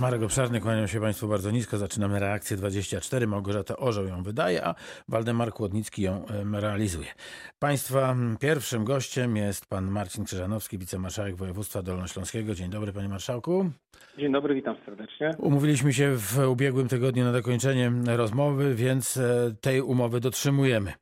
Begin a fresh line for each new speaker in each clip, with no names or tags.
Marek Obszarny, kłaniam się Państwu bardzo nisko. Zaczynamy reakcję 24. Małgorzata Orzeł ją wydaje, a Waldemar Kłodnicki ją realizuje. Państwa pierwszym gościem jest pan Marcin Krzyżanowski, wicemarszałek województwa dolnośląskiego. Dzień dobry, panie marszałku.
Dzień dobry, witam serdecznie.
Umówiliśmy się w ubiegłym tygodniu na dokończenie rozmowy, więc e, tej umowy dotrzymujemy.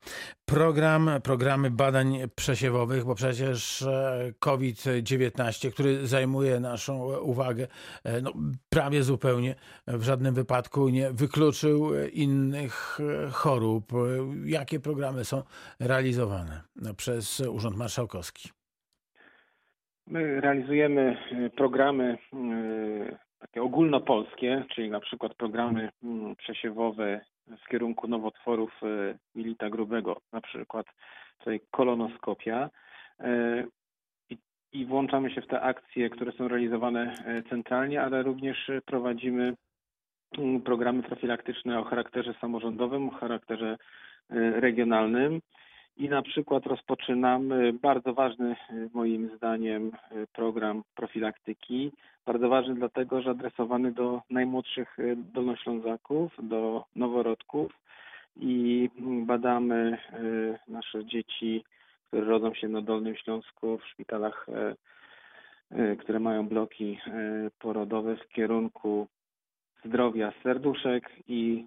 Program, programy badań przesiewowych, bo przecież e, COVID-19, który zajmuje naszą uwagę e, no, prawie zupełnie, w żadnym wypadku nie wykluczył innych e, chorób. E, Jakie programy są realizowane przez Urząd Marszałkowski?
My realizujemy programy takie ogólnopolskie, czyli na przykład programy mm, przesiewowe w kierunku nowotworów y, jelita grubego, na przykład tutaj kolonoskopia. Y, I, I włączamy się w te akcje, które są realizowane y, centralnie, ale również prowadzimy mm, programy profilaktyczne o charakterze samorządowym, o charakterze regionalnym. I na przykład rozpoczynamy bardzo ważny y, moim zdaniem y, program profilaktyki. Bardzo ważny dlatego, że adresowany do najmłodszych y, dolnoślązaków, do noworodków i mm, badamy nasze dzieci, które rodzą się na Dolnym Śląsku w szpitalach, y, y, które mają bloki y, porodowe w kierunku zdrowia serduszek i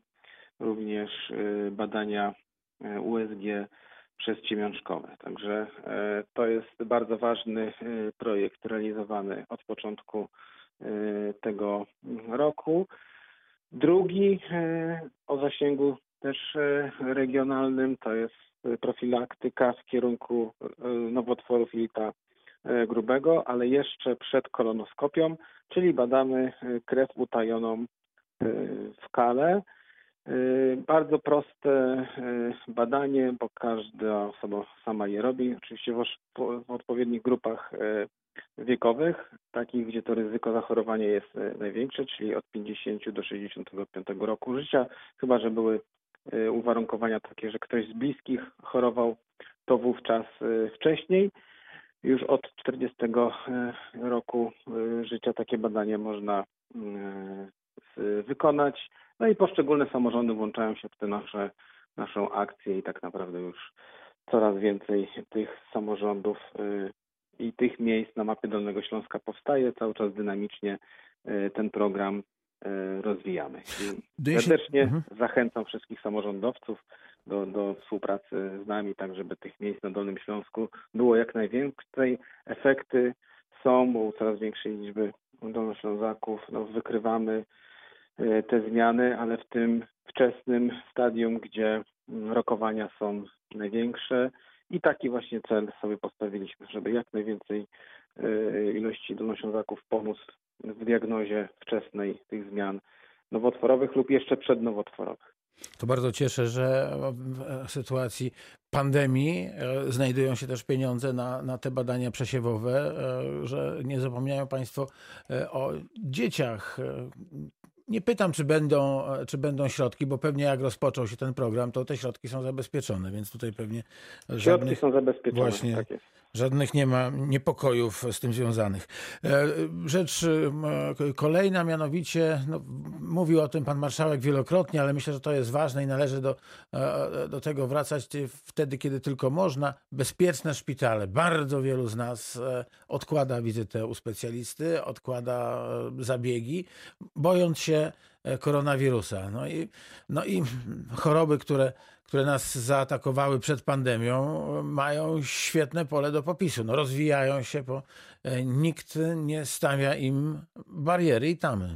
również badania y, USG przezciemiążkowe. Także e, to jest bardzo ważny e, projekt realizowany od początku e, tego roku. Drugi o zasięgu też regionalnym to jest profilaktyka w kierunku nowotworów jelita grubego, ale jeszcze przed kolonoskopią, czyli badamy krew utajoną w kale. Y, Bardzo proste y, badanie, bo każda osoba sama je robi. Oczywiście w, odpowiednich grupach y, wiekowych, takich, gdzie to ryzyko zachorowania jest największe, czyli od 50 do 65 roku życia, chyba że były uwarunkowania takie, że ktoś z bliskich chorował, to wówczas wcześniej. Już od 40 y, roku życia takie badanie można wykonać. No i poszczególne samorządy włączają się w tę nasze, naszą akcję i tak naprawdę już coraz więcej tych samorządów y, i tych miejsc na mapie Dolnego Śląska powstaje. Cały czas dynamicznie y, ten program y, rozwijamy. I serdecznie
Mhm.
zachęcam wszystkich samorządowców do, do współpracy z nami, tak żeby tych miejsc na Dolnym Śląsku było jak najwięcej. Efekty są, bo u coraz większej liczby Dolnoślązaków no, wykrywamy te zmiany, ale w tym wczesnym stadium, gdzie mm, rokowania są największe i taki właśnie cel sobie postawiliśmy, żeby jak najwięcej e, ilości dolnoślązaków pomóc w diagnozie wczesnej tych zmian nowotworowych lub jeszcze przednowotworowych.
To bardzo cieszę, że w sytuacji pandemii e, znajdują się też pieniądze na, na te badania przesiewowe, e, że nie zapomniają Państwo e, o dzieciach. Nie pytam, czy będą, czy będą środki, bo pewnie jak rozpoczął się ten program, to te środki są zabezpieczone, więc tutaj pewnie
Środki
żadnych,
są zabezpieczone.
Właśnie.
Tak jest.
Żadnych nie ma niepokojów z tym związanych. E, Rzecz e, kolejna, mianowicie, no, mówił o tym pan marszałek wielokrotnie, ale myślę, że to jest ważne i należy do, e, do tego wracać wtedy, kiedy tylko można. Bezpieczne szpitale. Bardzo wielu z nas odkłada wizytę u specjalisty, odkłada zabiegi, bojąc się koronawirusa. No i, no i choroby, które, które nas zaatakowały przed pandemią, e, mają świetne pole do popisu. No, rozwijają się, bo e, nikt nie stawia im bariery i tamy.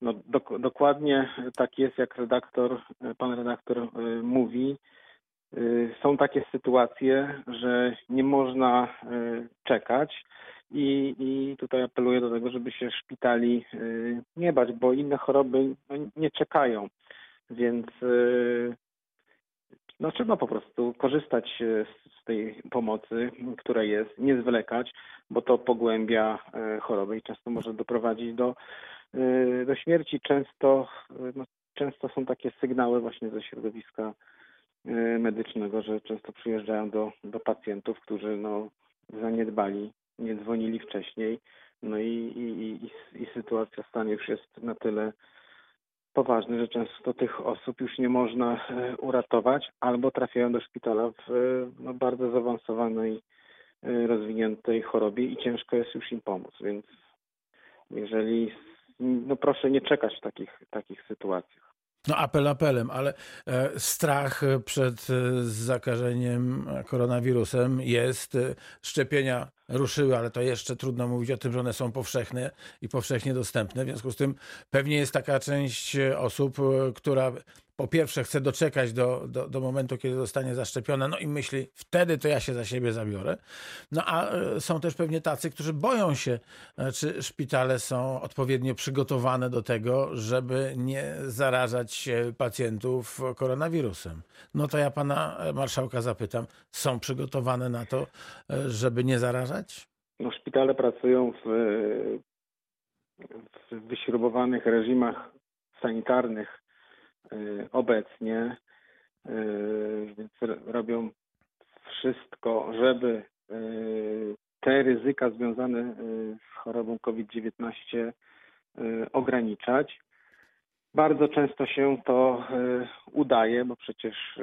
No, dok- dokładnie tak jest, jak redaktor, pan redaktor mówi. Są takie sytuacje, że nie można czekać i, i tutaj apeluję do tego, żeby się szpitali y, nie bać, bo inne choroby no, nie czekają, więc y, no, trzeba po prostu korzystać y, z, tej pomocy, która jest, nie zwlekać, bo to pogłębia choroby i często może doprowadzić do do śmierci. Często, no, często są takie sygnały właśnie ze środowiska medycznego, że często przyjeżdżają do, do pacjentów, którzy no, zaniedbali, nie dzwonili wcześniej, No i, i, i, i sytuacja stanie już jest na tyle poważny, że często tych osób już nie można e, uratować albo trafiają do szpitala w e, no, bardzo zaawansowanej, e, rozwiniętej chorobie i ciężko jest już im pomóc. Więc jeżeli, no proszę nie czekać w takich, takich sytuacjach.
No apel apelem, ale strach przed zakażeniem koronawirusem jest. Szczepienia ruszyły, ale to jeszcze trudno mówić o tym, że one są powszechne i powszechnie dostępne. W związku z tym pewnie jest taka część osób, która po pierwsze chce doczekać do, do, do, momentu, kiedy zostanie zaszczepiona, no i myśli, wtedy to ja się za siebie zabiorę. No a e, są też pewnie tacy, którzy boją się, e, czy szpitale są odpowiednio przygotowane do tego, żeby nie zarażać pacjentów koronawirusem. No to ja pana marszałka zapytam, są przygotowane na to, e, żeby nie zarażać?
No szpitale pracują w, w wyśrubowanych reżimach sanitarnych obecnie, y, więc robią wszystko, żeby y, te ryzyka związane z chorobą COVID-19 ograniczać. Bardzo często się to udaje, bo przecież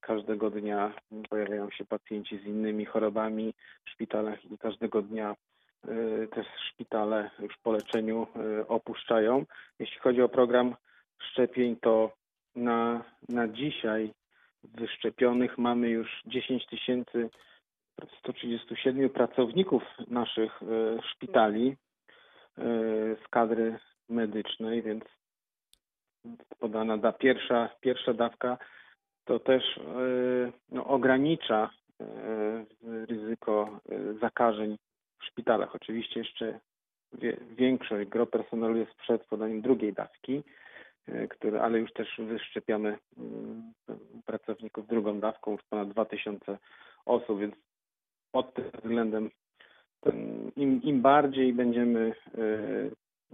każdego dnia pojawiają się pacjenci z innymi chorobami w szpitalach i każdego dnia te szpitale już po leczeniu opuszczają. Jeśli chodzi o program szczepień, to na, na dzisiaj wyszczepionych mamy już 10 tysięcy 137 pracowników naszych e, szpitali e, z kadry medycznej, więc podana da pierwsza, pierwsza dawka to też e, no, ogranicza ryzyko zakażeń w szpitalach. Oczywiście jeszcze większość gro personelu jest przed podaniem drugiej dawki, które, ale już też wyszczepiamy mm, pracowników drugą dawką, już ponad 2000 osób, więc pod tym względem im, im bardziej będziemy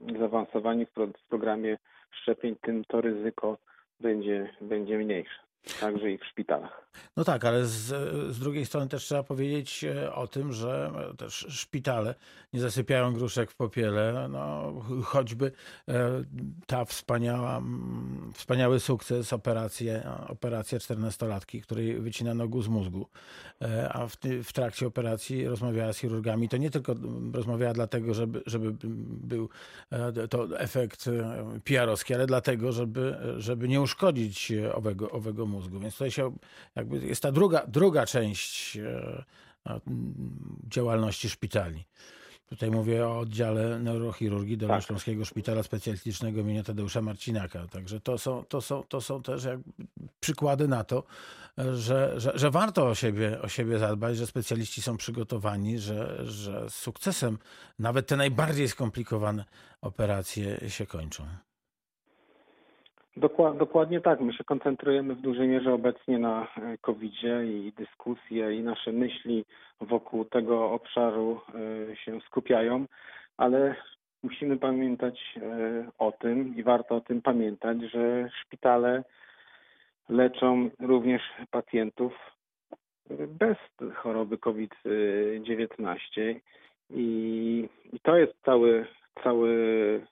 e, zaawansowani w programie szczepień, tym to ryzyko będzie, będzie mniejsze także i w szpitalach.
No tak, ale z, z drugiej strony też trzeba powiedzieć e, o tym, że też szpitale nie zasypiają gruszek w popiele. No, choćby e, ta wspaniała, wspaniały sukces operacji, operacja 14-latki, której wycinano guz mózgu, e, a w, w trakcie operacji rozmawiała z chirurgami. To nie tylko rozmawiała dlatego, żeby, żeby był to efekt PR-owski, ale dlatego, żeby, żeby nie uszkodzić owego, owego mózgu. Więc tutaj się jakby jest ta druga, druga część e, działalności szpitali. Tutaj mówię o oddziale neurochirurgii Dolnośląskiego tak. Szpitala Specjalistycznego im. Tadeusza Marcinaka. Także to są, to są, to są też przykłady na to, że, że, że warto o siebie, o siebie zadbać, że specjaliści są przygotowani, że, że z sukcesem nawet te najbardziej skomplikowane operacje się kończą.
Dokładnie tak. My się koncentrujemy w dużej mierze obecnie na e, COVID-zie i dyskusje i nasze myśli wokół tego obszaru e, się skupiają, ale musimy pamiętać e, o tym i warto o tym pamiętać, że szpitale leczą również pacjentów bez choroby COVID-19 i, i to jest cały, cały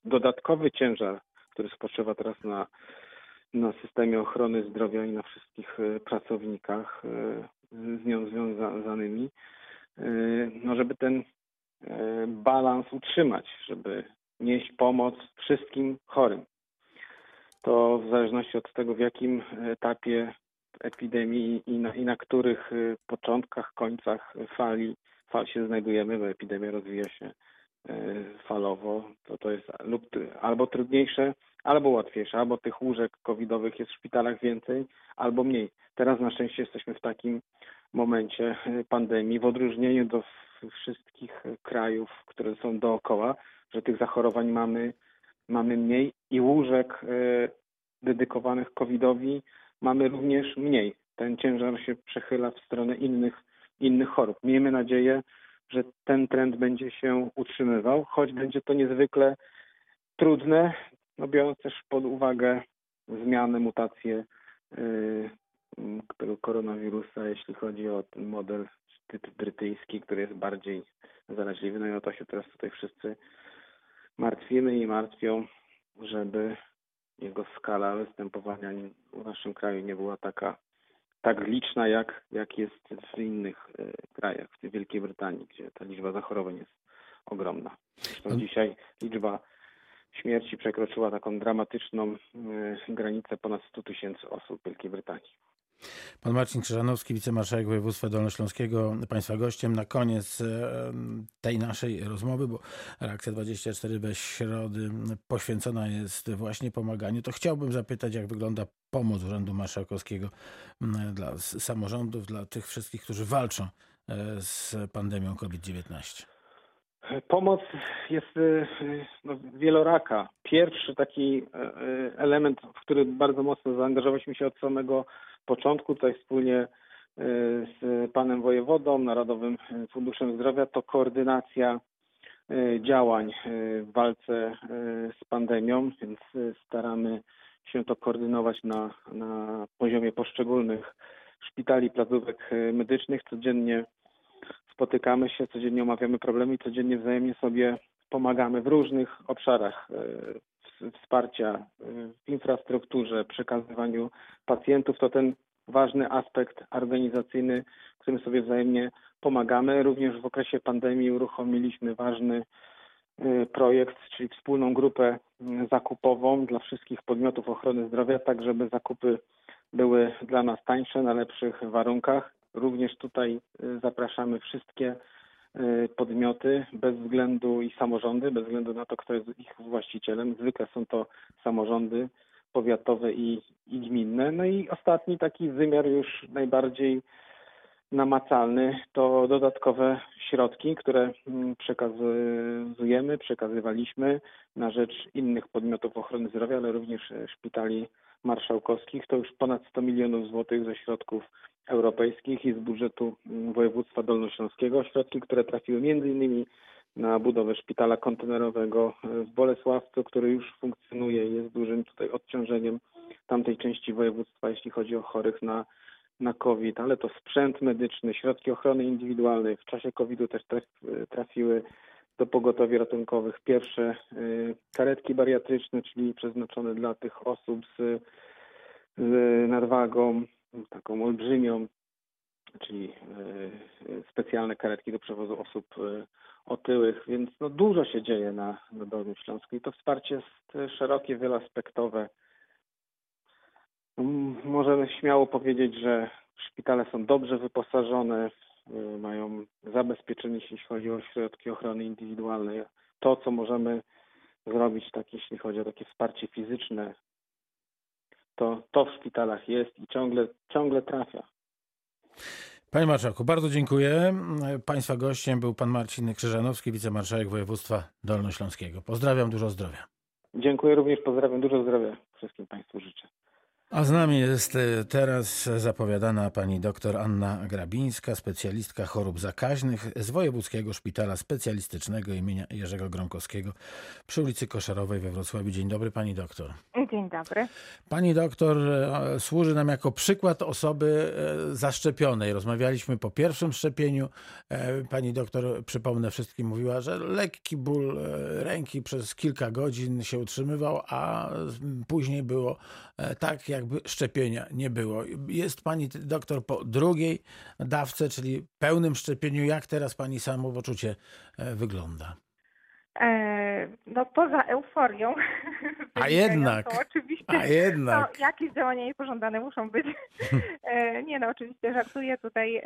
dodatkowy ciężar który spoczywa teraz na, na systemie ochrony zdrowia i na wszystkich e, pracownikach e, z nią związanymi, e, no żeby ten balans utrzymać, żeby nieść pomoc wszystkim chorym. To w zależności od tego, w jakim etapie epidemii i na, i na których początkach, końcach fali, fal się znajdujemy, bo epidemia rozwija się falowo, to to jest lub albo trudniejsze, albo łatwiejsze, albo tych łóżek covidowych jest w szpitalach więcej, albo mniej. Teraz na szczęście jesteśmy w takim momencie pandemii, w odróżnieniu do wszystkich krajów, które są dookoła, że tych zachorowań mamy, mamy mniej i łóżek e, dedykowanych covidowi mamy również mniej. Ten ciężar się przechyla w stronę innych, innych chorób. Miejmy nadzieję, że ten trend będzie się utrzymywał, choć będzie to niezwykle trudne, no biorąc też pod uwagę zmiany, mutacje tego koronawirusa, jeśli chodzi o ten model typ brytyjski, który jest bardziej zaraźliwy. No i o to się teraz tutaj wszyscy martwimy i martwią, żeby jego skala występowania w naszym kraju nie była taka tak liczna, jak, jak jest w innych e, krajach, w Wielkiej Brytanii, gdzie ta liczba zachorowań jest ogromna. Zresztą dzisiaj liczba śmierci przekroczyła taką dramatyczną e, granicę ponad 100 tysięcy osób w Wielkiej Brytanii.
Pan Marcin Krzyżanowski, wicemarszałek województwa dolnośląskiego, Państwa gościem. Na koniec e, tej naszej rozmowy, bo reakcja 24 bez środy poświęcona jest właśnie pomaganiu, to chciałbym zapytać, jak wygląda pomoc Urzędu Marszałkowskiego dla samorządów, dla tych wszystkich, którzy walczą e, z pandemią COVID-19.
Pomoc jest e, no, wieloraka. Pierwszy taki element, w który bardzo mocno zaangażowaliśmy się od samego początku tutaj wspólnie e, z panem wojewodą, Narodowym Funduszem Zdrowia, to koordynacja e, działań e, w walce z pandemią, więc staramy się to koordynować na, na poziomie poszczególnych szpitali, placówek medycznych. Codziennie spotykamy się, codziennie omawiamy problemy i codziennie wzajemnie sobie pomagamy w różnych obszarach wsparcia w infrastrukturze, przekazywaniu pacjentów, to ten ważny aspekt organizacyjny, w którym sobie wzajemnie pomagamy. Również w okresie pandemii uruchomiliśmy ważny y, projekt, czyli wspólną grupę y, zakupową dla wszystkich podmiotów ochrony zdrowia, tak żeby zakupy były dla nas tańsze, na lepszych warunkach. Również tutaj y, zapraszamy wszystkie Y, podmioty bez względu i samorządy, bez względu na to, kto jest ich właścicielem. Zwykle są to samorządy powiatowe i, i gminne. No i ostatni taki wymiar już najbardziej namacalny to dodatkowe środki, które mm, przekazujemy, przekazywaliśmy na rzecz innych podmiotów ochrony zdrowia, ale również szpitali marszałkowskich. To już ponad 100 milionów złotych ze środków europejskich i z budżetu mm, województwa dolnośląskiego. Środki, które trafiły innymi na budowę szpitala kontenerowego w Bolesławcu, który już funkcjonuje i jest dużym tutaj odciążeniem tamtej części województwa, jeśli chodzi o chorych na, na COVID, ale to sprzęt medyczny, środki ochrony indywidualnej. W czasie COVID-u też trafiły do pogotowi ratunkowych pierwsze y, karetki bariatryczne, czyli przeznaczone dla tych osób z, z nadwagą, taką olbrzymią, czyli e, specjalne karetki do przewozu osób e, otyłych, więc no dużo się dzieje na, na Dolnym Śląsku i to wsparcie jest szerokie, wieloaspektowe. Możemy śmiało powiedzieć, że szpitale są dobrze wyposażone, e, mają zabezpieczenie, jeśli chodzi o środki ochrony indywidualnej. To, co możemy zrobić, tak, jeśli chodzi o takie wsparcie fizyczne, to, to w szpitalach jest i ciągle, ciągle trafia.
Panie Marszałku, bardzo dziękuję. Państwa gościem był pan Marcin Krzyżanowski, wicemarszałek województwa dolnośląskiego. Pozdrawiam, dużo zdrowia.
Dziękuję również, pozdrawiam, dużo zdrowia wszystkim Państwu życzę.
A z nami jest e, teraz zapowiadana pani dr Anna Grabińska, specjalistka chorób zakaźnych z Wojewódzkiego Szpitala Specjalistycznego imienia Jerzego Gromkowskiego przy ulicy Koszarowej we Wrocławiu. Dzień dobry pani doktor.
Dzień dobry.
Pani doktor e, służy nam jako przykład osoby e, zaszczepionej. Rozmawialiśmy po pierwszym szczepieniu. Pani doktor, przypomnę wszystkim, mówiła, że lekki ból ręki przez kilka godzin się utrzymywał, a później było tak, jak jakby szczepienia nie było. Jest pani doktor po drugiej dawce, czyli pełnym szczepieniu. Jak teraz pani samopoczucie e, wygląda?
E, no poza euforią.
A jednak.
To oczywiście.
A jednak.
No, jakieś działania niepożądane muszą być. E, nie no, oczywiście żartuję tutaj.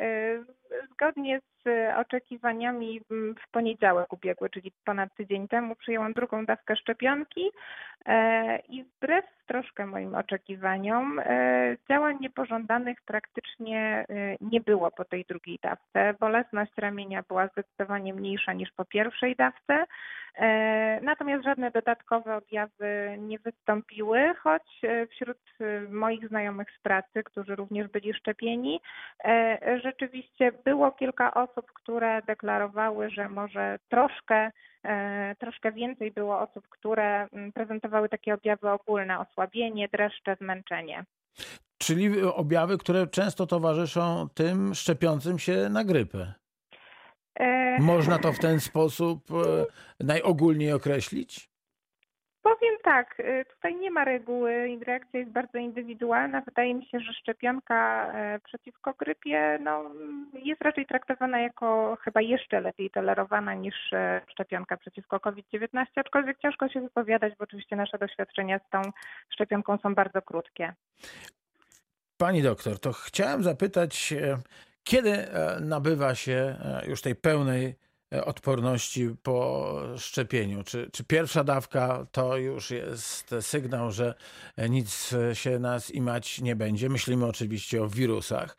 Zgodnie z oczekiwaniami w poniedziałek ubiegły, czyli ponad tydzień temu, przyjęłam drugą dawkę szczepionki i wbrew troszkę moim oczekiwaniom. E, działań niepożądanych praktycznie e, nie było po tej drugiej dawce. Bolesność ramienia była zdecydowanie mniejsza niż po pierwszej dawce. E, natomiast żadne dodatkowe objawy nie wystąpiły, choć wśród moich znajomych z pracy, którzy również byli szczepieni, rzeczywiście było kilka osób, które deklarowały, że może troszkę E, troszkę więcej było osób, które mm, prezentowały takie objawy ogólne, osłabienie, dreszcze, zmęczenie.
Czyli objawy, które często towarzyszą tym szczepiącym się na grypę.
E,
Można to w ten sposób e, najogólniej określić?
Powiem tak, y, tutaj nie ma reguły, reakcja jest bardzo indywidualna. Wydaje mi się, że szczepionka e, przeciwko grypie no, jest raczej traktowana jako chyba jeszcze lepiej tolerowana niż e, szczepionka przeciwko COVID-19, aczkolwiek ciężko się wypowiadać, bo oczywiście nasze doświadczenia z tą szczepionką są bardzo krótkie.
Pani doktor, to chciałem zapytać, e, kiedy nabywa się już tej pełnej odporności po szczepieniu? Czy, czy pierwsza dawka to już jest sygnał, że nic się nas imać nie będzie? Myślimy oczywiście o wirusach.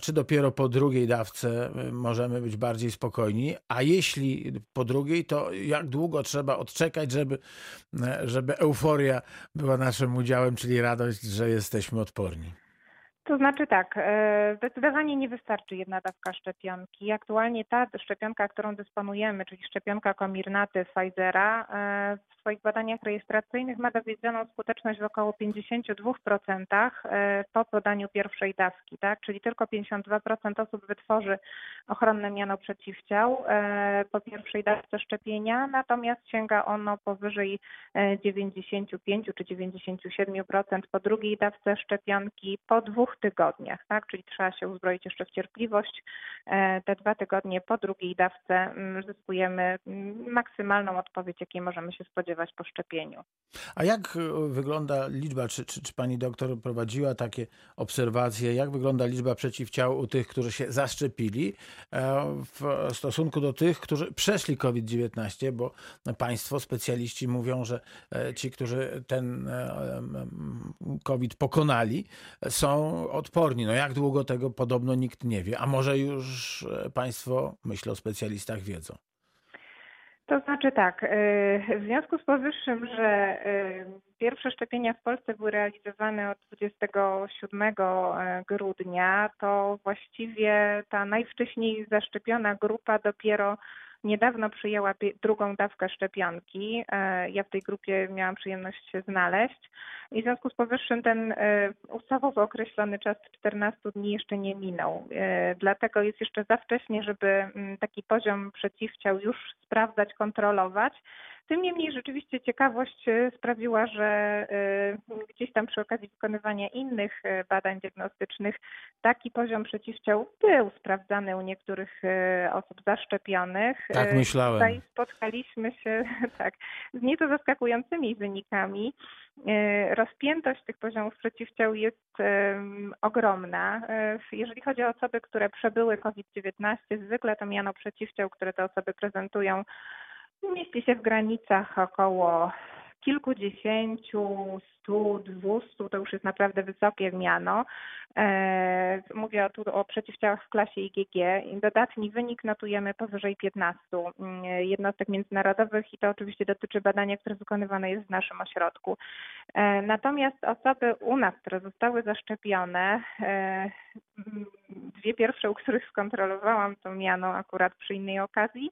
Czy dopiero po drugiej dawce możemy być bardziej spokojni? A jeśli po drugiej, to jak długo trzeba odczekać, żeby, żeby euforia była naszym udziałem, czyli radość, że jesteśmy odporni?
To znaczy tak, e, zdecydowanie nie wystarczy jedna dawka szczepionki. Aktualnie ta szczepionka, którą dysponujemy, czyli szczepionka Comirnaty Pfizera, e, w swoich badaniach rejestracyjnych ma dowiedzioną skuteczność w około 52% e, po podaniu pierwszej dawki, tak? czyli tylko 52% osób wytworzy ochronne miano przeciwciał po pierwszej dawce szczepienia, natomiast sięga ono powyżej 95 czy 97% po drugiej dawce szczepionki, po dwóch tygodniach, tak? Czyli trzeba się uzbroić jeszcze w cierpliwość. E, te dwa tygodnie po drugiej dawce mm, zyskujemy mm, maksymalną odpowiedź, jakiej możemy się spodziewać po szczepieniu.
A jak e, wygląda liczba, czy, czy, czy pani doktor prowadziła takie obserwacje, jak wygląda liczba przeciwciał u tych, którzy się zaszczepili e, w stosunku do tych, którzy przeszli COVID-19, bo państwo, specjaliści mówią, że ci, którzy ten COVID pokonali, są odporni. No jak długo tego podobno nikt nie wie, a może już e, Państwo, myślę o specjalistach, wiedzą.
To znaczy tak, e, w związku z powyższym, że e, pierwsze szczepienia w Polsce były realizowane od 27 grudnia, to właściwie ta najwcześniej zaszczepiona grupa dopiero niedawno przyjęła drugą dawkę szczepionki. E, ja w tej grupie miałam przyjemność się znaleźć i w związku z powyższym ten e, ustawowo określony czas 14 dni jeszcze nie minął. E, dlatego jest jeszcze za wcześnie, żeby mm, taki poziom przeciwciał już sprawdzać, kontrolować. Tym niemniej rzeczywiście ciekawość e, sprawiła, że e, gdzieś tam przy okazji wykonywania innych e, badań diagnostycznych taki poziom przeciwciał był sprawdzany u niektórych osób zaszczepionych.
Tak myślałem.
Tutaj spotkaliśmy się tak, z nieco zaskakującymi wynikami. Rozpiętość tych poziomów przeciwciał jest ogromna. Jeżeli chodzi o osoby, które przebyły COVID-19, zwykle to miano przeciwciał, które te osoby prezentują mieści się w granicach około kilkudziesięciu, stu, dwustu, to już jest naprawdę wysokie miano. E, mówię tu o przeciwciałach w klasie IgG. Dodatni wynik notujemy powyżej 15 mm, jednostek międzynarodowych i to oczywiście dotyczy badania, które wykonywane jest w naszym ośrodku. E, natomiast osoby u nas, które zostały zaszczepione, e, dwie pierwsze, u których skontrolowałam to miano akurat przy innej okazji,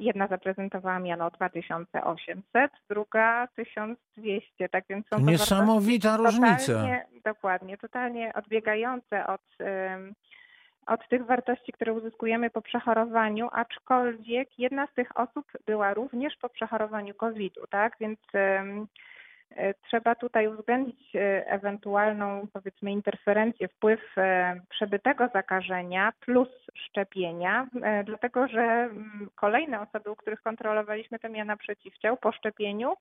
jedna zaprezentowała miano 2800, druga 1200, tak więc są
to Niesamowita różnica.
Dokładnie, totalnie odbiegające od, od tych wartości, które uzyskujemy po przechorowaniu, aczkolwiek jedna z tych osób była również po przechorowaniu COVID-u, tak, więc E, trzeba tutaj uwzględnić e, ewentualną, powiedzmy, interferencję, wpływ e, przebytego zakażenia plus szczepienia, dlatego że mm, kolejne osoby, u których kontrolowaliśmy te miana przeciwciał po szczepieniu,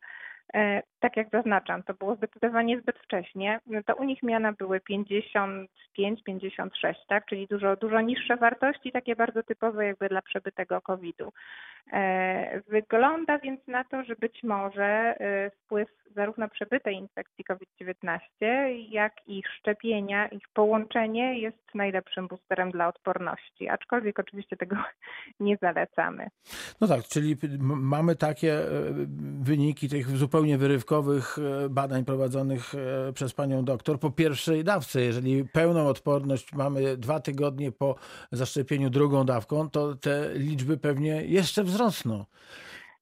tak jak zaznaczam, to było zdecydowanie zbyt wcześnie, to u nich miana były 55, 56, tak? czyli dużo, dużo niższe wartości, takie bardzo typowe jakby dla przebytego COVID-u. Wygląda więc na to, że być może wpływ zarówno przebytej infekcji COVID-19, jak i szczepienia, ich połączenie jest najlepszym boosterem dla odporności, aczkolwiek oczywiście tego nie zalecamy.
No tak, czyli mamy takie e, wyniki tych zupełnie wyrywkowych e, badań prowadzonych e, przez panią doktor po pierwszej dawce. Jeżeli pełną odporność mamy dwa tygodnie po zaszczepieniu drugą dawką, to te liczby pewnie jeszcze wzrosną.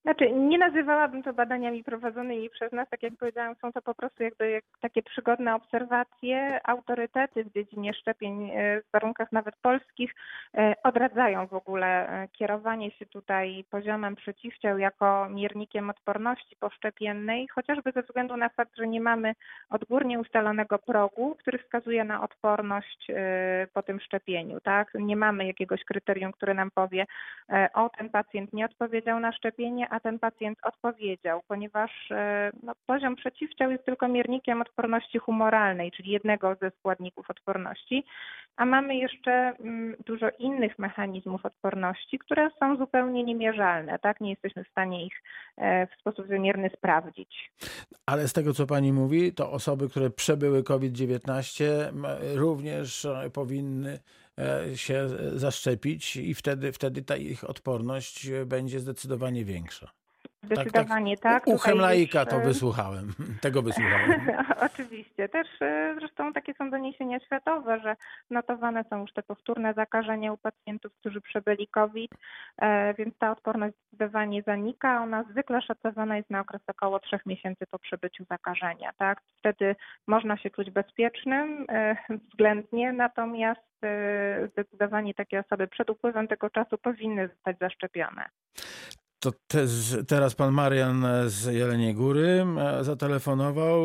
Znaczy, nie nazywałabym to badaniami prowadzonymi przez nas. Tak jak powiedziałam, są to po prostu jakby jak takie przygodne obserwacje. Autorytety w dziedzinie szczepień e, w warunkach nawet polskich e, odradzają w ogóle e, kierowanie się tutaj poziomem przeciwciał jako miernikiem odporności poszczepiennej, chociażby ze względu na fakt, że nie mamy odgórnie ustalonego progu, który wskazuje na odporność po tym szczepieniu. Tak? Nie mamy jakiegoś kryterium, które nam powie, o ten pacjent nie odpowiedział na szczepienie, a ten pacjent odpowiedział, ponieważ e, no, poziom przeciwciał jest tylko miernikiem odporności humoralnej, czyli jednego ze składników odporności, a mamy jeszcze mm, dużo innych mechanizmów odporności, które są zupełnie niemierzalne. Tak? Nie jesteśmy w stanie ich e, w sposób wymierny sprawdzić.
Ale z tego, co Pani mówi, to osoby, które przebyły COVID-19 również e, powinny się zaszczepić i wtedy, wtedy ta ich odporność będzie zdecydowanie większa.
Zdecydowanie tak. tak.
Uchem laika to e, wysłuchałem. Tego wysłuchałem.
Oczywiście. Też e, zresztą takie są doniesienia światowe, że notowane są już te powtórne zakażenia u pacjentów, którzy przebyli COVID, e, więc ta odporność zdecydowanie zanika. Ona zwykle szacowana jest na okres około trzech miesięcy po przebyciu zakażenia. Tak? Wtedy można się czuć bezpiecznym względnie, natomiast zdecydowanie takie osoby przed upływem tego czasu powinny zostać zaszczepione.
To też, teraz pan Marian z Jeleniej Góry e, zatelefonował.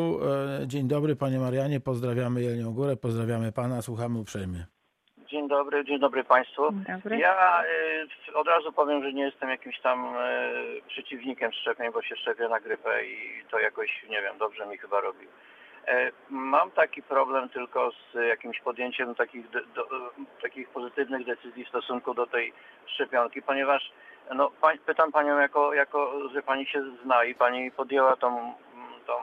E, dzień dobry panie Marianie, pozdrawiamy Jelenią Górę, pozdrawiamy pana, słuchamy uprzejmie.
Dzień dobry, dzień dobry Państwu. Dzień dobry. Ja y, od razu powiem, że nie jestem jakimś tam y, przeciwnikiem szczepień, bo się szczepię na grypę i to jakoś, nie wiem, dobrze mi chyba robi. Mam taki problem tylko z jakimś podjęciem takich, do, takich pozytywnych decyzji w stosunku do tej szczepionki, ponieważ no, pań, pytam Panią, jako, jako, że Pani się zna i Pani podjęła tą, tą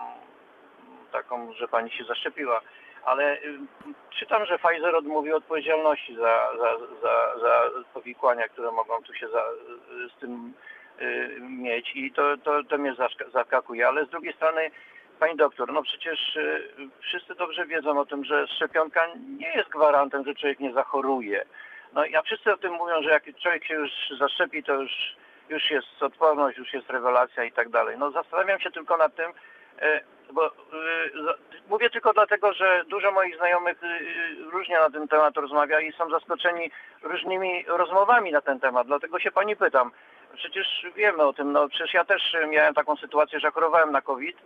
taką, że Pani się zaszczepiła, ale y, czytam, że Pfizer odmówił odpowiedzialności za, za, za, za powikłania, które mogą tu się za, z tym y, mieć. I to, to, to mnie zaskakuje, ale z drugiej strony Pani doktor, no przecież y, wszyscy dobrze wiedzą o tym, że szczepionka nie jest gwarantem, że człowiek nie zachoruje. No ja wszyscy o tym mówią, że jak człowiek się już zaszczepi, to już, już jest odporność, już jest rewelacja i tak dalej. No zastanawiam się tylko nad tym, e, bo e, mówię tylko dlatego, że dużo moich znajomych e, różnie na ten temat rozmawia i są zaskoczeni różnymi rozmowami na ten temat. Dlatego się pani pytam. Przecież wiemy o tym, no przecież ja też miałem taką sytuację, że chorowałem na COVID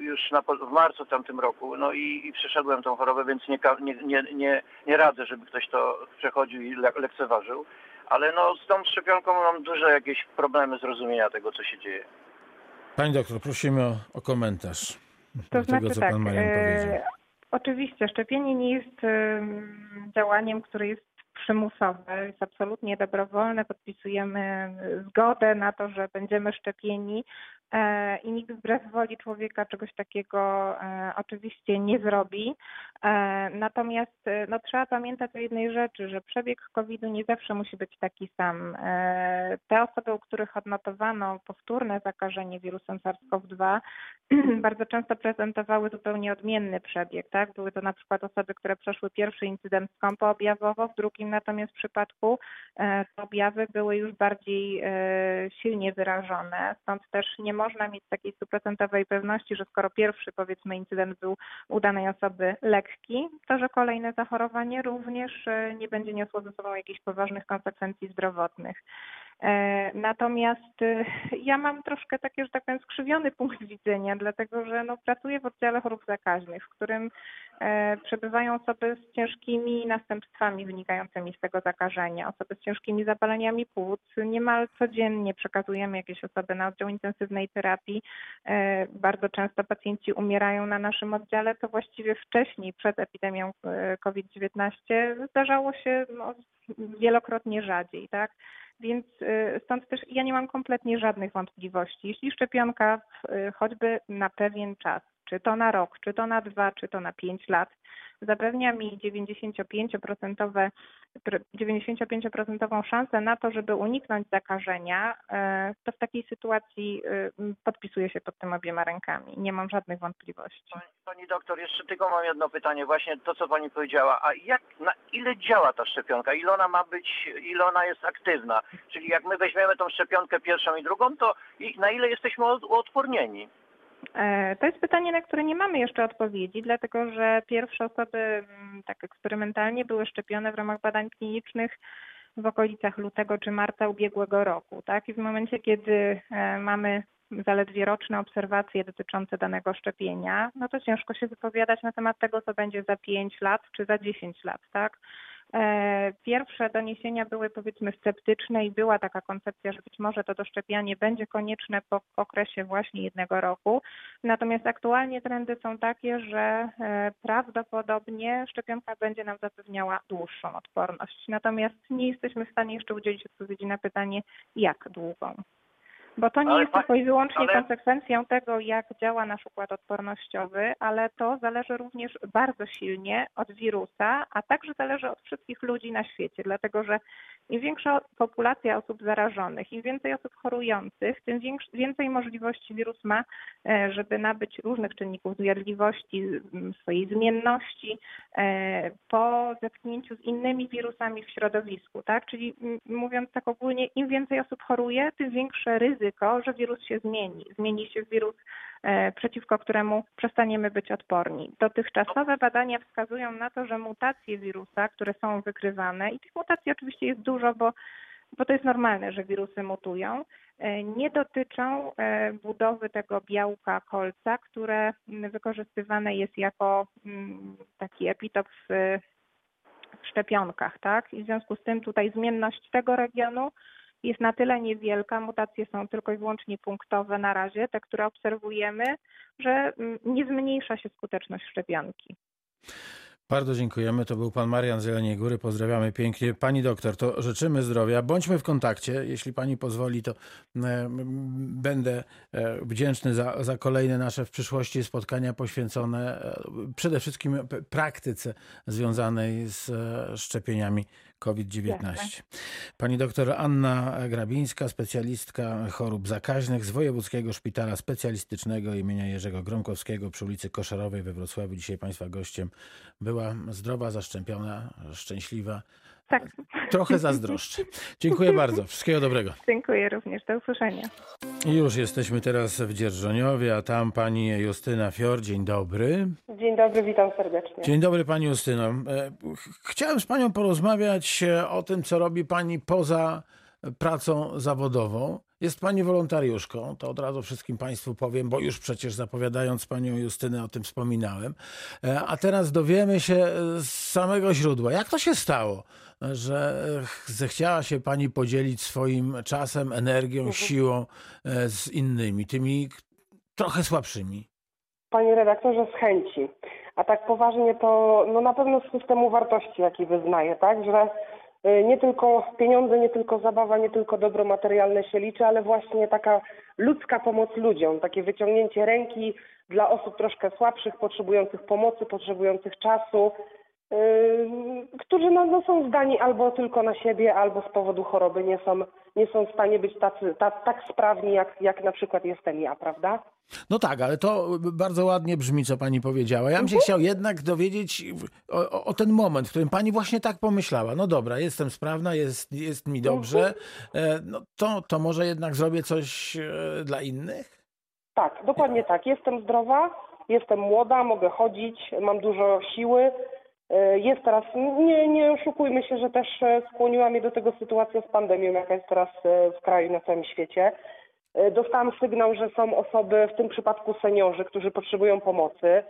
już na, w marcu tamtym roku. No i, i przeszedłem tą chorobę, więc nie, nie, nie, nie, nie radzę, żeby ktoś to przechodził i le, lekceważył. Ale no z tą szczepionką mam duże jakieś problemy zrozumienia tego, co się dzieje.
Pani doktor, prosimy o, o komentarz
to znaczy, tego, co tak, pan Marian powiedział. E, oczywiście, szczepienie nie jest e, działaniem, które jest przymusowe, jest absolutnie dobrowolne, podpisujemy zgodę na to, że będziemy szczepieni e, i nikt wbrew woli człowieka czegoś takiego e, oczywiście nie zrobi. E, natomiast no, trzeba pamiętać o jednej rzeczy, że przebieg COVID-u nie zawsze musi być taki sam. Te osoby, u których odnotowano powtórne zakażenie wirusem SARS-CoV-2, bardzo często prezentowały zupełnie odmienny przebieg. Tak? Były to na przykład osoby, które przeszły pierwszy incydent skąpoobjawowo, w drugim natomiast przypadku e, te objawy były już bardziej e, silnie wyrażone. Stąd też nie można mieć takiej stuprocentowej pewności, że skoro pierwszy powiedzmy incydent był u danej osoby lekki, to że kolejne zachorowanie również e, nie będzie niosło ze sobą jakichś poważnych konsekwencji zdrowotnych. E, natomiast e, ja mam troszkę taki, że tak powiem, skrzywiony punkt widzenia, dlatego że no, pracuję w oddziale chorób zakaźnych, w którym e, przebywają osoby z ciężkimi następstwami wynikającymi z tego zakażenia, osoby z ciężkimi zapaleniami płuc. Niemal codziennie przekazujemy jakieś osoby na oddział intensywnej terapii. Bardzo często pacjenci umierają na naszym oddziale, to właściwie wcześniej, przed epidemią COVID-19 zdarzało się no, wielokrotnie rzadziej, tak? Więc y, stąd też ja nie mam kompletnie żadnych wątpliwości. Jeśli szczepionka y, choćby na pewien czas, czy to na rok, czy to na dwa, czy to na pięć lat, zapewnia mi 95%, 95% szansę na to, żeby uniknąć zakażenia, e, to w takiej sytuacji podpisuję się pod tym obiema rękami. Nie mam żadnych wątpliwości.
Pani, doktor, jeszcze tylko mam jedno pytanie, właśnie to, co pani powiedziała. A jak, na ile działa ta szczepionka? Ile ona ma być, ile ona jest aktywna? Czyli jak my weźmiemy tą szczepionkę pierwszą i drugą, to na ile jesteśmy uodpornieni?
E, to jest pytanie, na które nie mamy jeszcze odpowiedzi, dlatego że pierwsze osoby mm, tak eksperymentalnie były szczepione w ramach badań klinicznych w okolicach lutego czy marca ubiegłego roku. Tak? I w momencie, kiedy e, mamy zaledwie roczne obserwacje dotyczące danego szczepienia, no to ciężko się wypowiadać na temat tego, co będzie za 5 lat czy za 10 lat, tak? E, pierwsze doniesienia były powiedzmy sceptyczne i była taka koncepcja, że być może to doszczepianie będzie konieczne po okresie właśnie jednego roku. Natomiast aktualnie trendy są takie, że e, prawdopodobnie szczepionka będzie nam zapewniała dłuższą odporność. Natomiast nie jesteśmy w stanie jeszcze udzielić odpowiedzi na pytanie, jak długą. Bo to nie ale jest tylko i wyłącznie ale... konsekwencją tego, jak działa nasz układ odpornościowy, ale to zależy również bardzo silnie od wirusa, a także zależy od wszystkich ludzi na świecie, dlatego że im większa populacja osób zarażonych, im więcej osób chorujących, tym więcej możliwości wirus ma, e, żeby nabyć różnych czynników zjadliwości, swojej zmienności e, po zetknięciu z innymi wirusami w środowisku. Tak? Czyli mówiąc tak ogólnie, im więcej osób choruje, tym większe ryzyko, że wirus się zmieni. Zmieni się wirus E, przeciwko któremu przestaniemy być odporni. Dotychczasowe badania wskazują na to, że mutacje wirusa, które są wykrywane, i tych mutacji oczywiście jest dużo, bo, bo to jest normalne, że wirusy mutują, e, nie dotyczą e, budowy tego białka kolca, które wykorzystywane jest jako mm, taki epitop w szczepionkach, tak? I w związku z tym tutaj zmienność tego regionu jest na tyle niewielka, mutacje są tylko i wyłącznie punktowe na razie, te, które obserwujemy, że mm, nie zmniejsza się skuteczność szczepionki.
Bardzo dziękujemy. To był pan Marian z Jeleniej Góry. Pozdrawiamy pięknie. Pani doktor, to życzymy zdrowia. Bądźmy w kontakcie. Jeśli pani pozwoli, to e, będę e, wdzięczny za, za kolejne nasze w przyszłości spotkania poświęcone e, przede wszystkim praktyce związanej z szczepieniami COVID-19. Pani doktor Anna Grabińska, specjalistka chorób zakaźnych z Wojewódzkiego Szpitala Specjalistycznego imienia Jerzego Gromkowskiego przy ulicy Koszarowej we Wrocławiu. Dzisiaj Państwa gościem była zdrowa, zaszczepiona, szczęśliwa.
Tak.
Trochę zazdroszczę. Dziękuję bardzo. Wszystkiego dobrego.
Dziękuję również. Do usłyszenia.
Już jesteśmy teraz w Dzierżoniowie, a tam pani Justyna Fior. Dzień dobry.
Dzień dobry, witam serdecznie.
Dzień dobry pani Justyno. E, chciałem z panią porozmawiać e, o tym, co robi pani poza pracą zawodową. Jest pani wolontariuszką, to od razu wszystkim Państwu powiem, bo już przecież zapowiadając Panią Justynę o tym wspominałem. E, a teraz dowiemy się z samego źródła, jak to się stało, że zechciała się Pani podzielić swoim czasem, energią, mhm. siłą e, z innymi, tymi trochę słabszymi.
Panie redaktorze, z chęci. A tak poważnie to no na pewno z systemu wartości, jaki wyznaję, tak? Że e, nie tylko pieniądze, nie tylko zabawa, nie tylko dobro materialne się liczy, ale właśnie taka ludzka pomoc ludziom, takie wyciągnięcie ręki dla osób troszkę słabszych, potrzebujących pomocy, potrzebujących czasu, którzy no, no, są zdani albo tylko na siebie, albo z powodu choroby nie są, nie są w stanie być tacy, tak, tak sprawni, jak, jak na przykład jestem ja, prawda?
No tak, ale to bardzo ładnie brzmi, co pani powiedziała. Ja bym się mhm. chciał jednak dowiedzieć o, o, ten moment, w którym pani właśnie tak pomyślała. No dobra, jestem sprawna, jest, jest mi dobrze, mhm. e, no to, to może jednak zrobię coś e, dla innych?
Tak, dokładnie tak. Jestem zdrowa, jestem młoda, mogę chodzić, mam dużo siły, jest teraz, nie, nie oszukujmy się, że też e, skłoniła mnie do tego sytuacja z pandemią, jaka jest teraz e, w kraju na całym świecie. Dostałam sygnał, że są osoby, w tym przypadku seniorzy, którzy potrzebują pomocy.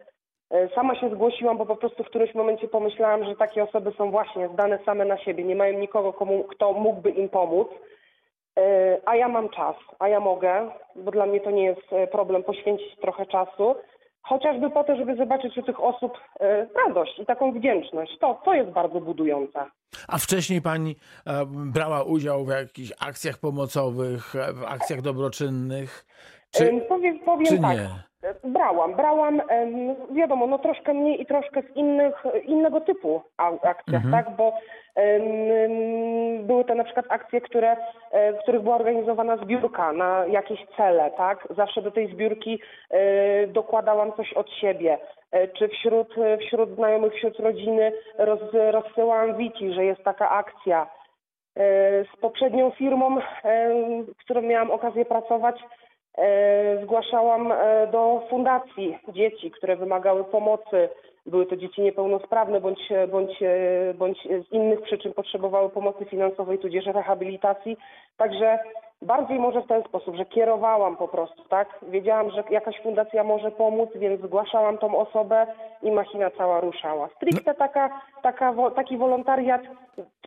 Sama się zgłosiłam, bo po prostu w którymś momencie pomyślałam, że takie osoby są właśnie zdane same na siebie, nie mają nikogo, komu, kto mógłby im pomóc. A ja mam czas, a ja mogę, bo dla mnie to nie jest problem poświęcić trochę czasu chociażby po to, żeby zobaczyć u tych osób e, radość i taką wdzięczność. To, to jest bardzo budujące.
A wcześniej pani e, brała udział w jakichś akcjach pomocowych, w akcjach dobroczynnych?
Czy, powiem, powiem
czy
tak.
nie?
Brałam, brałam, wiadomo, no troszkę mniej i troszkę z innych, innego typu akcjach, mhm. tak, bo były to na przykład akcje, które, e, w których była organizowana zbiórka na jakieś cele, tak, zawsze do tej zbiórki e, dokładałam coś od siebie, e, czy wśród, wśród znajomych, wśród rodziny roz, rozsyłałam wiki, że jest taka akcja. Z poprzednią firmą, w którą miałam okazję pracować, zgłaszałam e, do fundacji dzieci, które wymagały pomocy. Były to dzieci niepełnosprawne bądź, bądź, e, bądź z innych przyczyn potrzebowały pomocy finansowej tudzież rehabilitacji. Także bardziej może w ten sposób, że kierowałam po prostu, tak? Wiedziałam, że jakaś fundacja może pomóc, więc zgłaszałam tą osobę i machina cała ruszała. Stricte taka, taka, taki wolontariat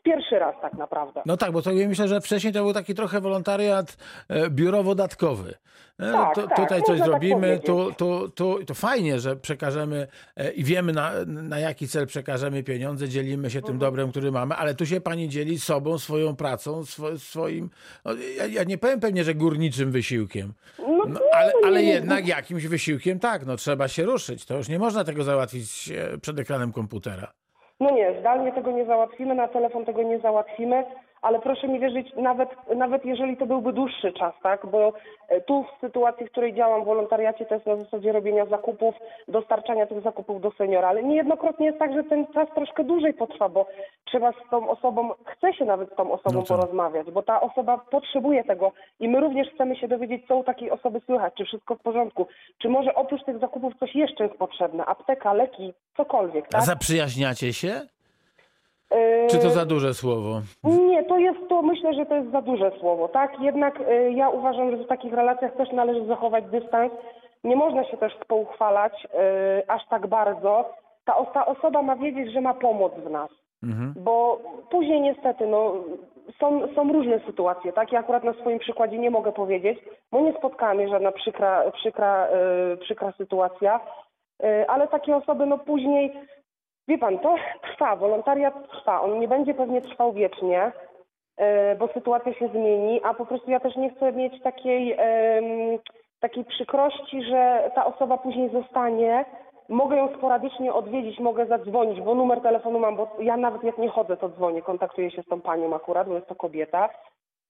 pierwszy raz tak naprawdę.
No tak, bo to ja myślę, że wcześniej to był taki trochę wolontariat e, biurowo-datkowy.
E, tak, tak,
tutaj coś
tak
zrobimy, tu, tu, tu, to fajnie, że przekażemy e, i wiemy na, na jaki cel przekażemy pieniądze, dzielimy się tym mhm. dobrem, który mamy, ale tu się pani dzieli sobą, swoją pracą, swo, swoim, no, ja, ja, nie powiem pewnie, że górniczym wysiłkiem, no, no, ale, ale jednak jakimś wysiłkiem tak, no trzeba się ruszyć, to już nie można tego załatwić przed ekranem komputera.
No nie, zdalnie tego nie załatwimy, na telefon tego nie załatwimy ale proszę mi wierzyć, nawet, nawet jeżeli to byłby dłuższy czas, tak? Bo e, tu w sytuacji, w której działam w wolontariacie, to jest na zasadzie robienia zakupów, dostarczania tych zakupów do seniora, ale niejednokrotnie jest tak, że ten czas troszkę dłużej potrwa, bo trzeba z tą osobą, chce się nawet z tą osobą no porozmawiać, bo ta osoba potrzebuje tego i my również chcemy się dowiedzieć, co u takiej osoby słychać, czy wszystko w porządku, czy może oprócz tych zakupów coś jeszcze jest potrzebne, apteka, leki, cokolwiek, tak?
A zaprzyjaźniacie się? Czy to za duże słowo?
Nie, to jest to, myślę, że to jest za duże słowo, tak? Jednak y, ja uważam, że w takich relacjach też należy zachować dystans. Nie można się też pouchwalać y, aż tak bardzo. Ta, ta osoba ma wiedzieć, że ma pomoc w nas. Mhm. Bo później niestety, no, są, są różne sytuacje, tak? Ja akurat na swoim przykładzie nie mogę powiedzieć, bo nie spotkała mnie żadna przykra, przykra, yy, przykra sytuacja, yy, ale takie osoby, no później Wie pan, to trwa, wolontariat trwa. On nie będzie pewnie trwał wiecznie, e, bo sytuacja się zmieni, a po prostu ja też nie chcę mieć takiej, takiej przykrości, że ta osoba później zostanie. Mogę ją sporadycznie odwiedzić, mogę zadzwonić, bo numer telefonu mam, bo ja nawet jak nie chodzę, to dzwonię, kontaktuję się z tą panią akurat, bo jest to kobieta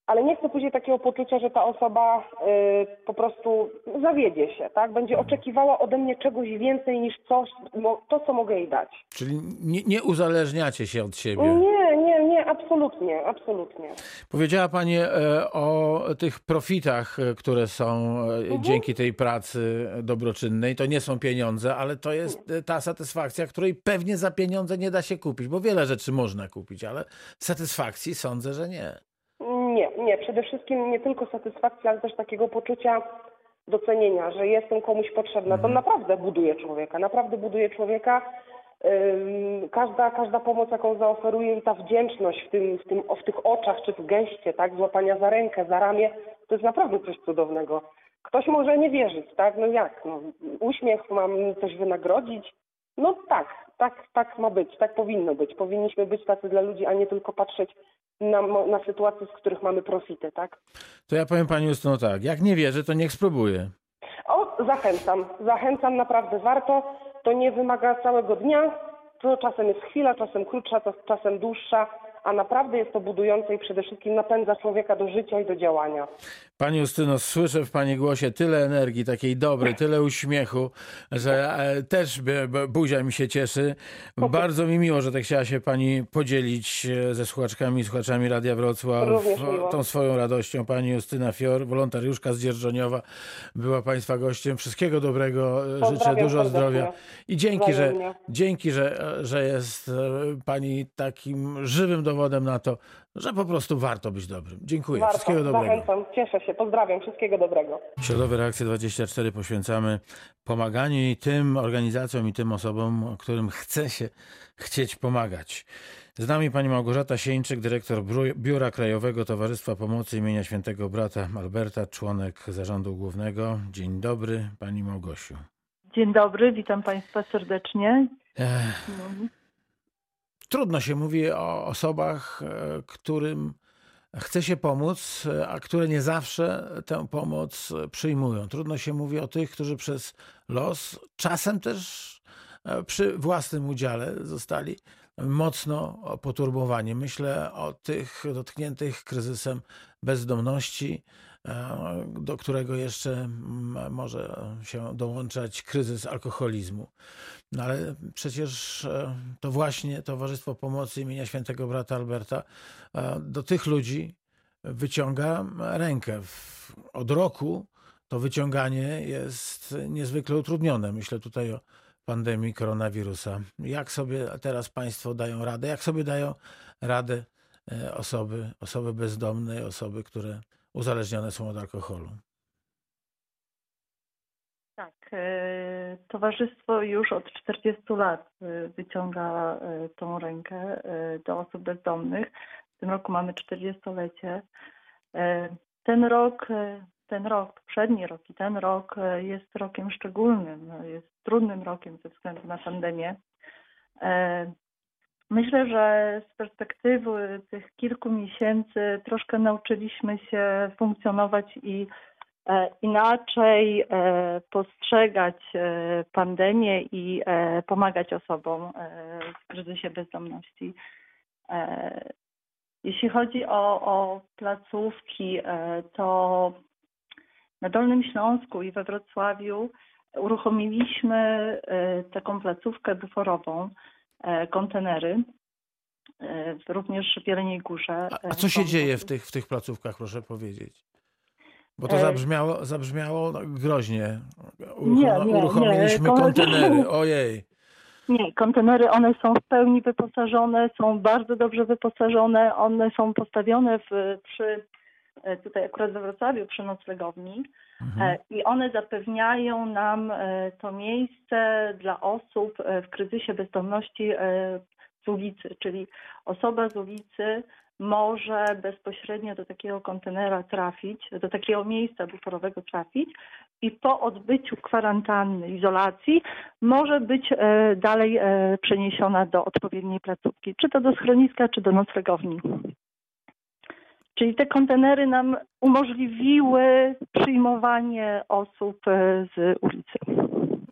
ale nie chcę później takiego poczucia, że ta osoba y, po prostu zawiedzie się, tak? Będzie oczekiwała ode mnie czegoś więcej niż coś, to, co mogę jej dać.
Czyli nie, nie uzależniacie się od siebie?
Nie, nie, nie, absolutnie, absolutnie.
Powiedziała Pani e, o tych profitach, e, które są e, mhm. dzięki tej pracy dobroczynnej. To nie są pieniądze, ale to jest ta satysfakcja, której pewnie za pieniądze nie da się kupić, bo wiele rzeczy można kupić, ale satysfakcji sądzę, że nie.
Nie, nie. Przede wszystkim nie tylko satysfakcja, ale też takiego poczucia docenienia, że jestem komuś potrzebna. To mhm. naprawdę buduje człowieka, naprawdę buduje człowieka. Każda, każda pomoc, jaką zaoferuje i ta wdzięczność w, tym, w, tym, w tych oczach czy w geście, tak, złapania za rękę, za ramię, to jest naprawdę coś cudownego. Ktoś może nie wierzyć, tak? No jak? No, uśmiech mam coś wynagrodzić? No tak, tak, tak ma być, tak powinno być. Powinniśmy być tacy dla ludzi, a nie tylko patrzeć na, na sytuacje, z których mamy profity, tak?
To ja powiem Pani Justyno tak, jak nie wierzy, to niech spróbuje.
O, zachęcam, zachęcam, naprawdę warto. To nie wymaga całego dnia, to czasem jest chwila, czasem krótsza, czasem dłuższa a naprawdę jest to budujące i przede wszystkim napędza człowieka do życia i do działania.
Pani Justyno, słyszę w Pani głosie tyle energii, takiej dobrej, tyle uśmiechu, że e, też buzia mi się cieszy. Bardzo mi miło, że tak chciała się Pani podzielić e, ze słuchaczkami i słuchaczami Radia Wrocław tą swoją radością. Pani Justyna Fior, wolontariuszka z Dzierżoniowa, była Państwa gościem. Wszystkiego dobrego, e, życzę dużo zdrowia i dzięki, że, dzięki że, że jest Pani takim żywym dowodem na to, że po prostu warto być dobrym. Dziękuję.
Warto.
Wszystkiego dobrego.
Zachęcam. Cieszę się. Pozdrawiam. Wszystkiego dobrego.
Środowe Reakcje 24 poświęcamy pomaganiu i tym organizacjom i tym osobom, którym chce się chcieć pomagać. Z nami pani Małgorzata Sieńczyk, dyrektor Biura Krajowego Towarzystwa Pomocy imienia Świętego Brata Alberta, członek zarządu głównego. Dzień dobry, pani Małgosiu.
Dzień dobry, witam państwa serdecznie.
Ech trudno się mówi o osobach, e, którym chce się pomóc, a które nie zawsze tę pomoc przyjmują. Trudno się mówi o tych, którzy przez los, czasem też przy własnym udziale zostali mocno poturbowani. Myślę o tych dotkniętych kryzysem bezdomności, e, do którego jeszcze może się dołączać kryzys alkoholizmu. No ale przecież e, to właśnie Towarzystwo Pomocy imienia świętego brata Alberta e, do tych ludzi wyciąga rękę. Od roku to wyciąganie jest niezwykle utrudnione. Myślę tutaj o pandemii koronawirusa. Jak sobie teraz Państwo dają radę? Jak sobie dają radę e, osoby, osoby bezdomne, osoby, które uzależnione są od alkoholu?
Tak, e, towarzystwo już od 40 lat e, wyciąga tą rękę do osób bezdomnych. W tym roku mamy 40-lecie. Ten rok ten rok, poprzedni rok i ten rok e, jest rokiem szczególnym, jest trudnym rokiem ze względu na pandemię. E, myślę, że z perspektywy tych kilku miesięcy troszkę nauczyliśmy się funkcjonować i e, inaczej postrzegać pandemię i pomagać osobom w kryzysie bezdomności. Jeśli chodzi o, o placówki, to na Dolnym Śląsku i we Wrocławiu uruchomiliśmy e, taką placówkę buforową, e, kontenery, e, również w Jeleniej Górze.
A, a co się dzieje w tych, w tych placówkach, proszę powiedzieć? Bo to zabrzmiało, zabrzmiało groźnie. Uruchom, nie, nie, uruchomiliśmy nie. kontenery. Ojej.
Nie, kontenery one są w pełni wyposażone, są bardzo dobrze wyposażone. One są postawione w, przy E, tutaj akurat we Wrocławiu przy noclegowni mhm. E, i one zapewniają nam e, to miejsce dla osób w kryzysie bezdomności z ulicy, czyli osoba z ulicy może bezpośrednio do takiego kontenera trafić, do takiego miejsca buforowego trafić i po odbyciu kwarantanny, izolacji może być dalej przeniesiona do odpowiedniej placówki, czy to do schroniska, czy do noclegowni. Czyli te kontenery nam umożliwiły przyjmowanie osób e, z ulicy.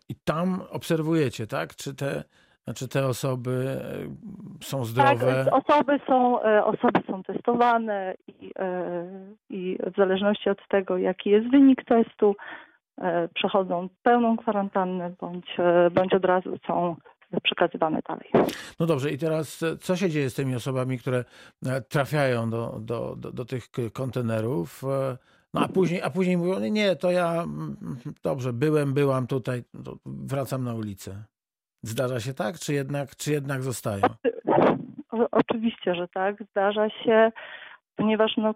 I tam obserwujecie, tak? Czy te, znaczy te osoby e, są zdrowe?
Tak, osoby są, e, osoby są testowane i, i w zależności od tego, jaki jest wynik testu, przechodzą pełną kwarantannę bądź, bądź od razu są przekazywane dalej.
No dobrze, i teraz e, co się dzieje z tymi osobami, które e, trafiają do, do, do, do tych kontenerów? E, no a później, a później mówią, nie, to ja dobrze, byłem, byłam tutaj, wracam na ulicę. Zdarza się tak, czy jednak, czy jednak zostają?
O, oczywiście, że tak, zdarza się, ponieważ no,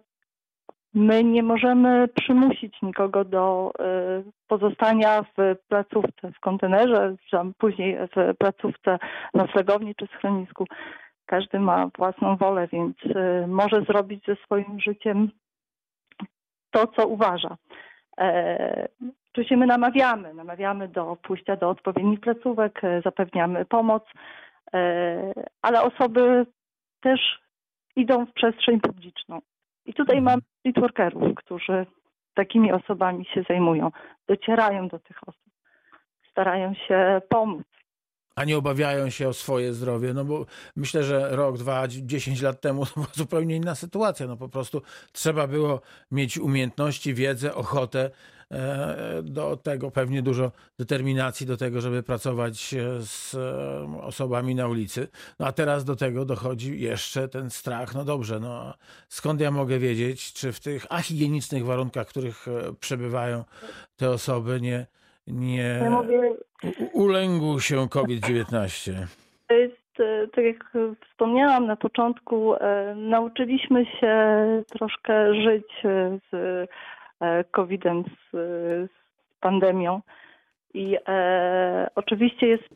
My nie możemy przymusić nikogo do y, pozostania w placówce, w kontenerze, później w placówce noclegowni czy schronisku. Każdy ma własną wolę, więc y, może zrobić ze swoim życiem to, co uważa. Oczywiście my namawiamy, namawiamy do pójścia do odpowiednich placówek, e, zapewniamy pomoc, e, ale osoby też idą w przestrzeń publiczną. I tutaj mhm. mam streetworkerów, którzy takimi osobami się zajmują, docierają do tych osób, starają się pomóc.
A nie obawiają się o swoje zdrowie, no bo myślę, że rok, dwa, dziesięć lat temu to była zupełnie inna sytuacja. No po prostu trzeba było mieć umiejętności, wiedzę, ochotę do tego pewnie dużo determinacji do tego, żeby pracować z e, osobami na ulicy. No a teraz do tego dochodzi jeszcze ten strach. No dobrze, no skąd ja mogę wiedzieć, czy w tych ahigienicznych warunkach, w których e, przebywają te osoby, nie, nie ulęgł się COVID-19?
To jest, tak jak wspomniałam na początku, nauczyliśmy się troszkę żyć z E, COVID-em, z, z pandemią. I e, oczywiście jest,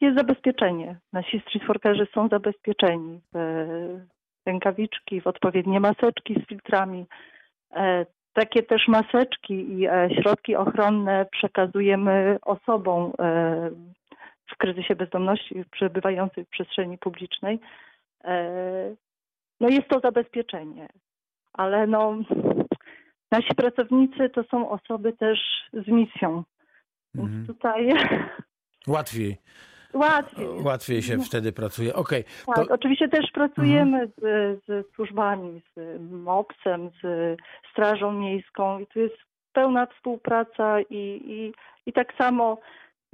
jest zabezpieczenie. Nasi streetworkerzy są zabezpieczeni w rękawiczki, w odpowiednie maseczki z filtrami. E, takie też maseczki i e, środki ochronne przekazujemy osobom e, w kryzysie bezdomności przebywających w przestrzeni publicznej. E, no jest to zabezpieczenie ale no, nasi pracownicy to są osoby też z misją. Więc mhm. tutaj.
Łatwiej.
Łatwiej.
Łatwiej się no. wtedy pracuje.
Okay, tak, to... oczywiście też pracujemy mhm. z, z służbami, z MOPS-em, z Strażą Miejską i tu jest pełna współpraca i, i, i tak samo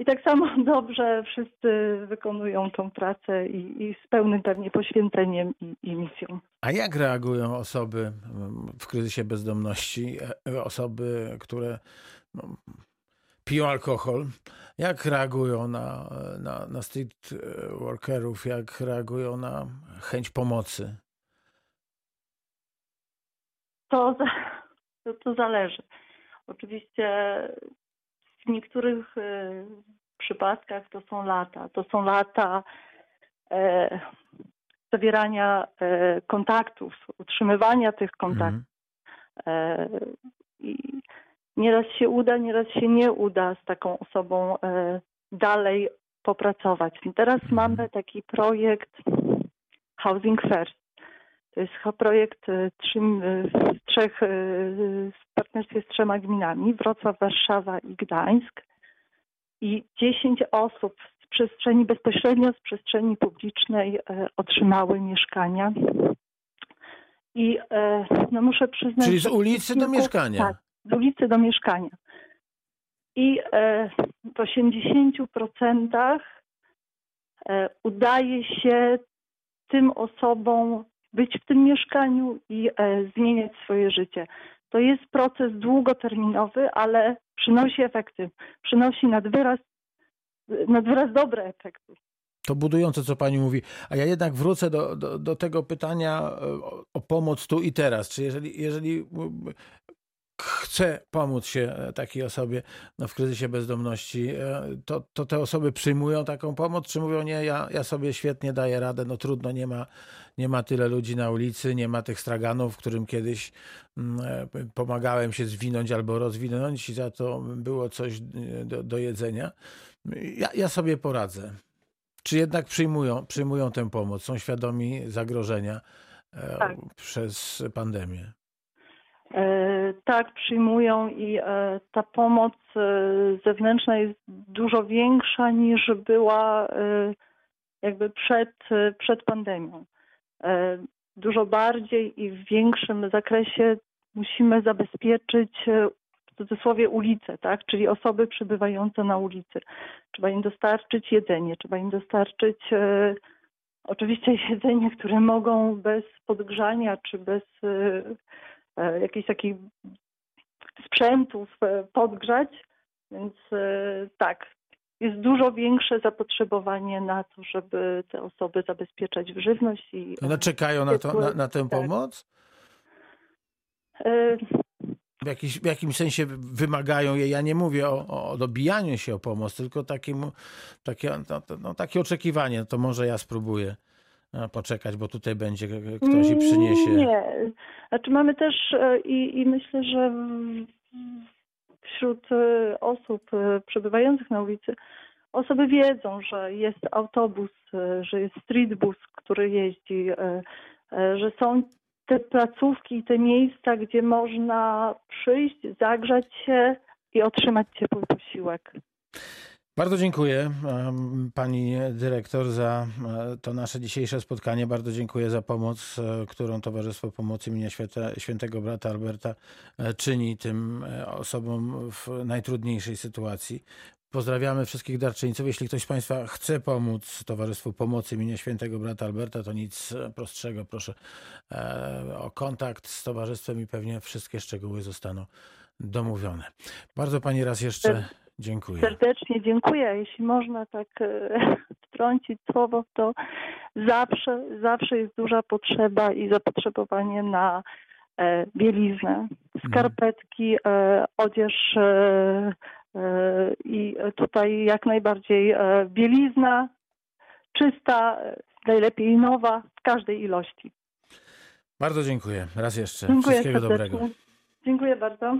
i tak samo dobrze wszyscy wykonują tą pracę i, i z pełnym pewnie poświęceniem i, i, misją.
A jak reagują osoby w kryzysie bezdomności, e, osoby, które no, piją alkohol? Jak reagują na, na, na street workerów? Jak reagują na chęć pomocy?
To, to, to zależy. Oczywiście w niektórych y, przypadkach to są lata. To są lata e, zawierania e, kontaktów, utrzymywania tych kontaktów. Mhm. E, I nieraz się uda, nieraz się nie uda z taką osobą e, dalej popracować. Teraz mhm. mamy taki projekt Housing First. To jest projekt e, trzy, e, trzech, w partnerstwie z trzema gminami, Wrocław, Warszawa i Gdańsk. I 10 osób z przestrzeni, bezpośrednio z przestrzeni publicznej otrzymały mieszkania. I no muszę przyznać...
Czyli z ulicy do mieszkania?
Tak, z ulicy do mieszkania. I e, w 80% e, udaje się tym osobom być w tym mieszkaniu i e, zmieniać swoje życie. To jest proces długoterminowy, ale przynosi efekty. Przynosi nad wyraz, nad wyraz dobre efekty.
To budujące, co pani mówi. A ja jednak wrócę do, do, do tego pytania o, o, pomoc tu i teraz. Czy jeżeli, jeżeli chce pomóc się e, takiej osobie no, w kryzysie bezdomności, e, to, to te osoby przyjmują taką pomoc, czy mówią nie, ja, ja sobie świetnie daję radę, no trudno, nie ma, nie ma tyle ludzi na ulicy, nie ma tych straganów, którym kiedyś mm, e, pomagałem się zwinąć albo rozwinąć i za to było coś do, do jedzenia. Ja, ja sobie poradzę. Czy jednak przyjmują, przyjmują tę pomoc, są świadomi zagrożenia tak. przez pandemię?
E, tak, przyjmują i e, ta pomoc e, zewnętrzna jest dużo większa niż była jakby przed, przed pandemią. Dużo bardziej i w większym zakresie musimy zabezpieczyć w cudzysłowie ulice, tak? czyli osoby przybywające na ulicy. Trzeba im dostarczyć jedzenie, trzeba im dostarczyć oczywiście jedzenie, które mogą bez podgrzania czy bez jakichś takich sprzętów e, podgrzać. Więc e, tak, jest dużo większe zapotrzebowanie na to, żeby te osoby zabezpieczać w żywność. I,
One czekają na, to, na, na tę tak. pomoc? W, jakiś, w jakimś sensie wymagają jej, ja nie mówię o, o dobijaniu się o pomoc, tylko takim, takie, no, no, takie oczekiwanie, to może ja spróbuję poczekać, bo tutaj będzie ktoś i przyniesie.
Nie, znaczy mamy też e, i, i myślę, że wśród e, osób e, przebywających na ulicy osoby wiedzą, że jest autobus, że jest streetbus, który jeździ, że są te placówki i te miejsca, gdzie można przyjść, zagrzać się i otrzymać ciepły posiłek.
Bardzo dziękuję pani dyrektor za e, to nasze dzisiejsze spotkanie. Bardzo dziękuję za pomoc, e, którą Towarzystwo Pomocy imienia Świętego Brata Alberta e, czyni tym osobom w najtrudniejszej sytuacji. Pozdrawiamy wszystkich darczyńców. Jeśli ktoś z Państwa chce pomóc Towarzystwu Pomocy imienia Świętego Brata Alberta, to nic prostszego. Proszę o kontakt z Towarzystwem i pewnie wszystkie szczegóły zostaną domówione. Bardzo Pani raz jeszcze Dziękuję.
Serdecznie dziękuję. Jeśli można tak e, wtrącić słowo, to zawsze, zawsze jest duża potrzeba i zapotrzebowanie na e, bieliznę, skarpetki, e, odzież i tutaj jak najbardziej bielizna czysta, najlepiej nowa w każdej ilości.
Bardzo dziękuję. Raz jeszcze. Dziękuję Wszystkiego serdecznie. dobrego.
Dziękuję bardzo.